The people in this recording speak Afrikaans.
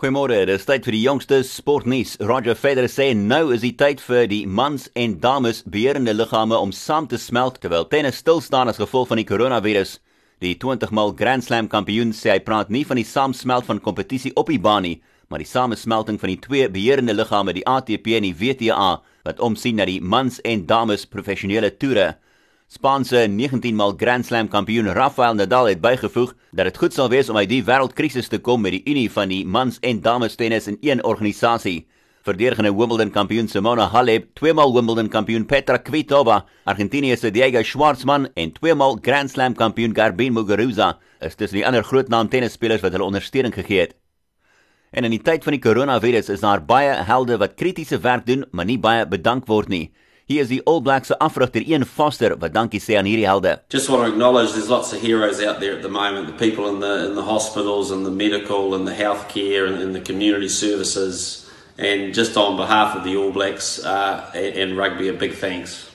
Goeiemôre, dis tyd vir die jongste sportnuus. Roger Federer sê nou is die tyd vir die mans en dames beheerende liggame om saam te smelt terwyl tennis stil staan as gevolg van die koronavirus. Die 20-mal Grand Slam kampioen sê hy praat nie van die saamsmelt van kompetisie op die baan nie, maar die samesmelting van die twee beheerende liggame, die ATP en die WTA, wat omsien na die mans en dames professionele toere. Spaanse 19-mal Grand Slam kampioen Rafael Nadal het bygevoeg dat dit goed sal wees om uit die wêreldkrisis te kom met die unie van die mans en dames tennis in een organisasie. Verdedigende Wimbledon kampioen Simona Halep, tweemaal Wimbledon kampioen Petra Kvitova, Argentinië se Diego Schwartzman en tweemaal Grand Slam kampioen Garbine Muguruza is tussen die ander groot naam tennisspelers wat hulle ondersteuning gegee het. En in die tyd van die koronavirus is daar baie helde wat kritiese werk doen, maar nie baie bedank word nie. Hier is die All Blacks afrigter Ian Foster wat dankie sê aan hierdie helde. Just want to acknowledge there's lots of heroes out there at the moment. The people in the in the hospitals and the medical and the healthcare and, and the community services. And just on behalf of the All Blacks uh, and rugby, a big thanks.